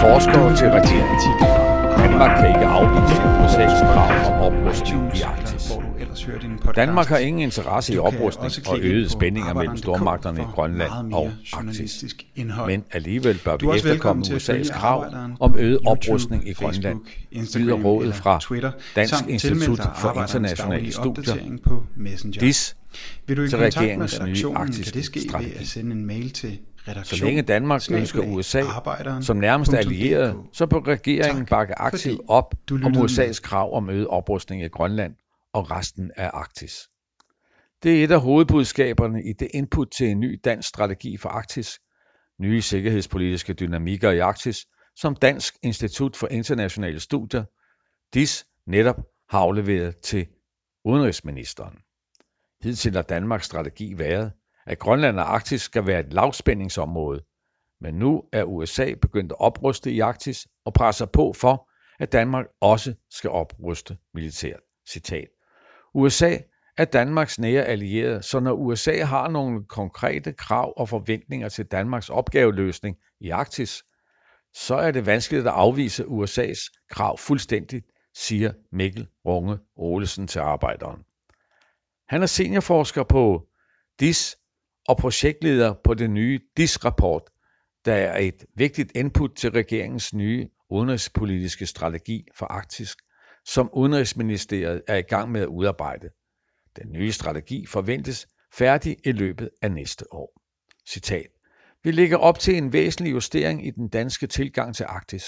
Forskere til regeringen. Danmark kan ikke afvise USA's krav om oprustning i Arktis. Danmark har ingen interesse i oprustning og øgede spændinger mellem stormagterne i Grønland og Arktis. Men alligevel bør vi efterkomme USA's krav om øget oprustning i Grønland, lyder rådet fra Dansk Institut for Internationale Studier, DIS, til regeringens nye arktiske strategi. Så længe Danmark ønsker USA som nærmeste allierede, så bør regeringen bakke aktivt op om USA's krav om øget oprustning i Grønland og resten af Arktis. Det er et af hovedbudskaberne i det input til en ny dansk strategi for Arktis, nye sikkerhedspolitiske dynamikker i Arktis, som Dansk Institut for Internationale Studier, DIS, netop har afleveret til udenrigsministeren. Hidtil har Danmarks strategi været, at Grønland og Arktis skal være et lavspændingsområde, men nu er USA begyndt at opruste i Arktis og presser på for, at Danmark også skal opruste militært. Citat. USA er Danmarks nære allierede, så når USA har nogle konkrete krav og forventninger til Danmarks opgaveløsning i Arktis, så er det vanskeligt at afvise USA's krav fuldstændigt, siger Mikkel Runge Olesen til arbejderen. Han er seniorforsker på DIS og projektleder på den nye DIS-rapport, der er et vigtigt input til regeringens nye udenrigspolitiske strategi for Arktis, som Udenrigsministeriet er i gang med at udarbejde. Den nye strategi forventes færdig i løbet af næste år. Citat. Vi lægger op til en væsentlig justering i den danske tilgang til Arktis.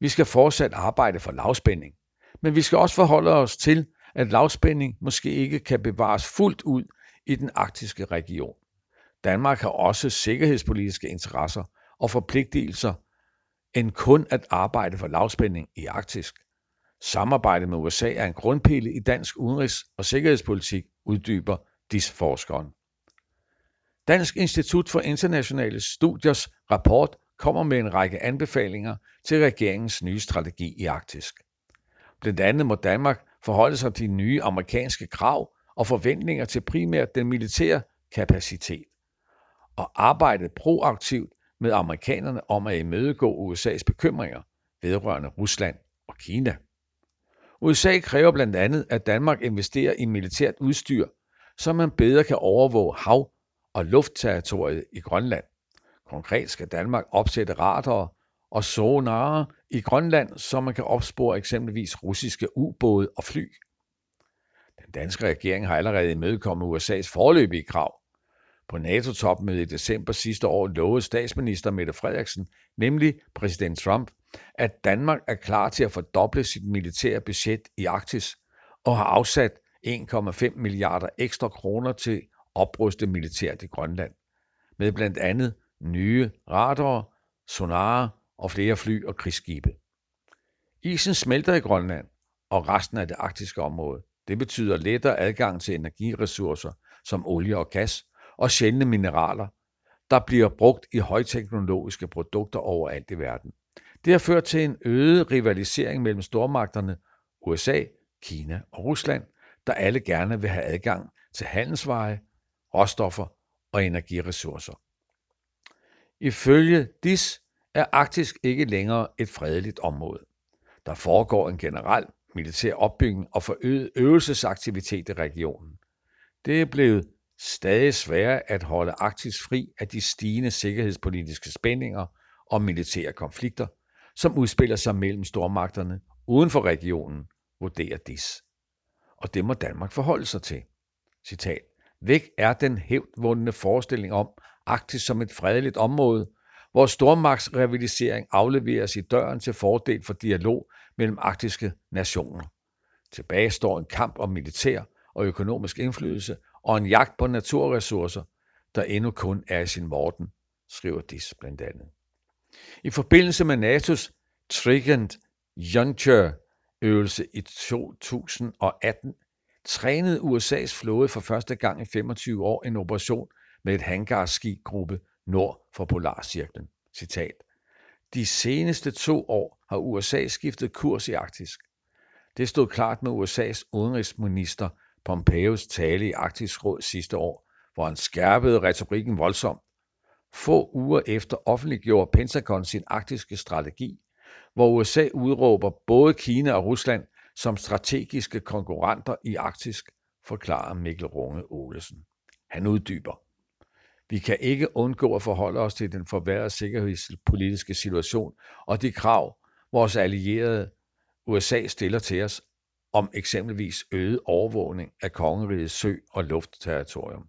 Vi skal fortsat arbejde for lavspænding, men vi skal også forholde os til, at lavspænding måske ikke kan bevares fuldt ud i den arktiske region. Danmark har også sikkerhedspolitiske interesser og forpligtelser end kun at arbejde for lavspænding i Arktis. Samarbejde med USA er en grundpille i dansk udenrigs- og sikkerhedspolitik, uddyber DIS-forskeren. Dansk Institut for Internationale Studiers rapport kommer med en række anbefalinger til regeringens nye strategi i Arktis. Blandt andet må Danmark forholde sig til de nye amerikanske krav og forventninger til primært den militære kapacitet og arbejdede proaktivt med amerikanerne om at imødegå USA's bekymringer vedrørende Rusland og Kina. USA kræver blandt andet, at Danmark investerer i militært udstyr, så man bedre kan overvåge hav- og luftterritoriet i Grønland. Konkret skal Danmark opsætte radarer og sonarer i Grønland, så man kan opspore eksempelvis russiske ubåde og fly. Den danske regering har allerede imødekommet USA's forløbige krav, på NATO-topmødet i december sidste år lovede statsminister Mette Frederiksen, nemlig præsident Trump, at Danmark er klar til at fordoble sit militære budget i Arktis og har afsat 1,5 milliarder ekstra kroner til opruste militært i Grønland, med blandt andet nye radarer, sonarer og flere fly og krigsskibe. Isen smelter i Grønland og resten af det arktiske område. Det betyder lettere adgang til energiressourcer som olie og gas, og sjældne mineraler, der bliver brugt i højteknologiske produkter overalt i verden. Det har ført til en øget rivalisering mellem stormagterne USA, Kina og Rusland, der alle gerne vil have adgang til handelsveje, råstoffer og energiressourcer. Ifølge DIS er Arktis ikke længere et fredeligt område. Der foregår en generel militær opbygning og forøget øvelsesaktivitet i regionen. Det er blevet stadig sværere at holde Arktis fri af de stigende sikkerhedspolitiske spændinger og militære konflikter, som udspiller sig mellem stormagterne uden for regionen, vurderer DIS. Og det må Danmark forholde sig til. Citat. Væk er den hævdvundne forestilling om Arktis som et fredeligt område, hvor stormagtsrivalisering afleveres i døren til fordel for dialog mellem arktiske nationer. Tilbage står en kamp om militær og økonomisk indflydelse og en jagt på naturressourcer, der endnu kun er i sin morden, skriver DIS blandt andet. I forbindelse med NATO's Trigant Juncture øvelse i 2018 trænede USA's flåde for første gang i 25 år en operation med et hangarskibgruppe nord for Polarcirklen. Citat. De seneste to år har USA skiftet kurs i Arktis. Det stod klart med USA's udenrigsminister Pompeos tale i Arktisk Råd sidste år, hvor han skærpede retorikken voldsomt. Få uger efter offentliggjorde Pentagon sin arktiske strategi, hvor USA udråber både Kina og Rusland som strategiske konkurrenter i Arktis, forklarer Mikkel Runge Olesen. Han uddyber. Vi kan ikke undgå at forholde os til den forværrede sikkerhedspolitiske situation og de krav, vores allierede USA stiller til os om eksempelvis øget overvågning af kongerigets sø- og luftterritorium.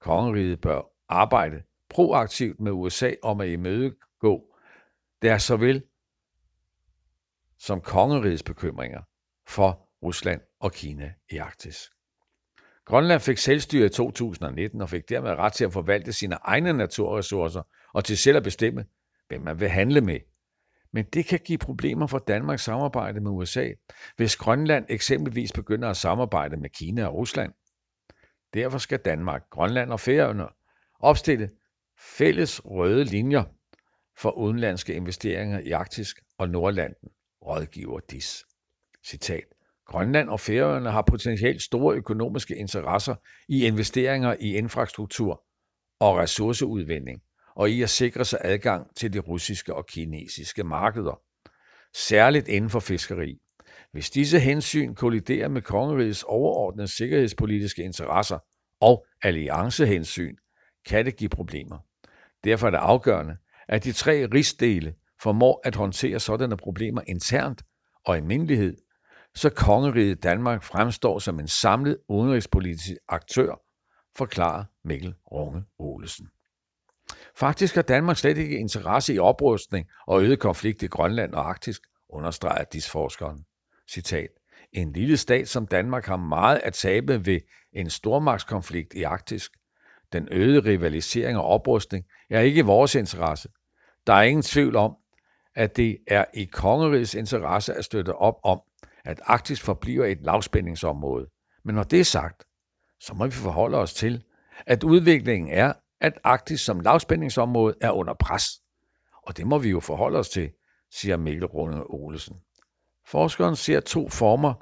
Kongeriget bør arbejde proaktivt med USA om at imødegå deres såvel som kongerigets bekymringer for Rusland og Kina i Arktis. Grønland fik selvstyre i 2019 og fik dermed ret til at forvalte sine egne naturressourcer og til selv at bestemme, hvem man vil handle med. Men det kan give problemer for Danmarks samarbejde med USA, hvis Grønland eksempelvis begynder at samarbejde med Kina og Rusland. Derfor skal Danmark, Grønland og Færøerne opstille fælles røde linjer for udenlandske investeringer i Arktisk og Nordlanden, rådgiver DIS. Citat. Grønland og Færøerne har potentielt store økonomiske interesser i investeringer i infrastruktur og ressourceudvinding og i at sikre sig adgang til de russiske og kinesiske markeder, særligt inden for fiskeri. Hvis disse hensyn kolliderer med kongerigets overordnede sikkerhedspolitiske interesser og alliancehensyn, kan det give problemer. Derfor er det afgørende, at de tre rigsdele formår at håndtere sådanne problemer internt og i mindelighed så kongeriget Danmark fremstår som en samlet udenrigspolitisk aktør, forklarer Mikkel Runge Olesen. Faktisk har Danmark slet ikke interesse i oprustning og øget konflikt i Grønland og Arktis, understreger disforskeren. Citat. En lille stat som Danmark har meget at tabe ved en stormagtskonflikt i Arktis. Den øgede rivalisering og oprustning er ikke vores interesse. Der er ingen tvivl om, at det er i kongerigets interesse at støtte op om, at Arktis forbliver et lavspændingsområde. Men når det er sagt, så må vi forholde os til, at udviklingen er, at Arktis som lavspændingsområde er under pres. Og det må vi jo forholde os til, siger Mikkel Runde Olesen. Forskeren ser to former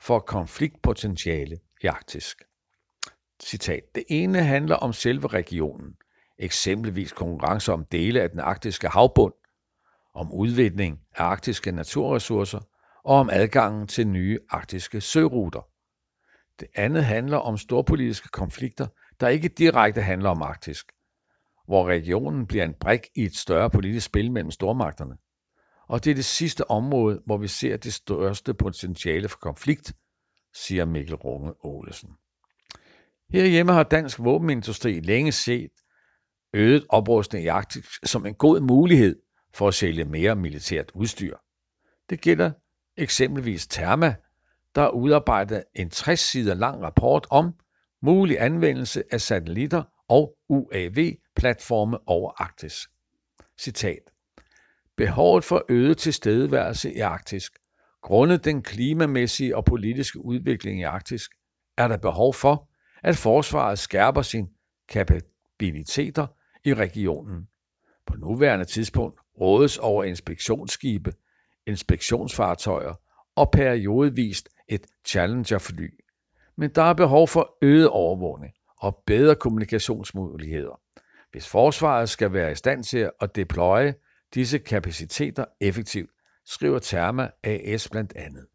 for konfliktpotentiale i Arktis. Citat. Det ene handler om selve regionen, eksempelvis konkurrence om dele af den arktiske havbund, om udvinding af arktiske naturressourcer og om adgangen til nye arktiske søruter. Det andet handler om storpolitiske konflikter, der ikke direkte handler om Arktis, hvor regionen bliver en brik i et større politisk spil mellem stormagterne. Og det er det sidste område, hvor vi ser det største potentiale for konflikt, siger Mikkel Runge Olesen. Herhjemme har dansk våbenindustri længe set øget oprustning i Arktis som en god mulighed for at sælge mere militært udstyr. Det gælder eksempelvis Therma, der har udarbejdet en 60 sider lang rapport om mulig anvendelse af satellitter og UAV-platforme over Arktis. Citat. Behovet for øget tilstedeværelse i Arktis, grundet den klimamæssige og politiske udvikling i Arktis, er der behov for, at forsvaret skærper sine kapabiliteter i regionen. På nuværende tidspunkt rådes over inspektionsskibe inspektionsfartøjer og periodevist et Challenger-fly. Men der er behov for øget overvågning og bedre kommunikationsmuligheder, hvis forsvaret skal være i stand til at deploye disse kapaciteter effektivt, skriver Therma AS blandt andet.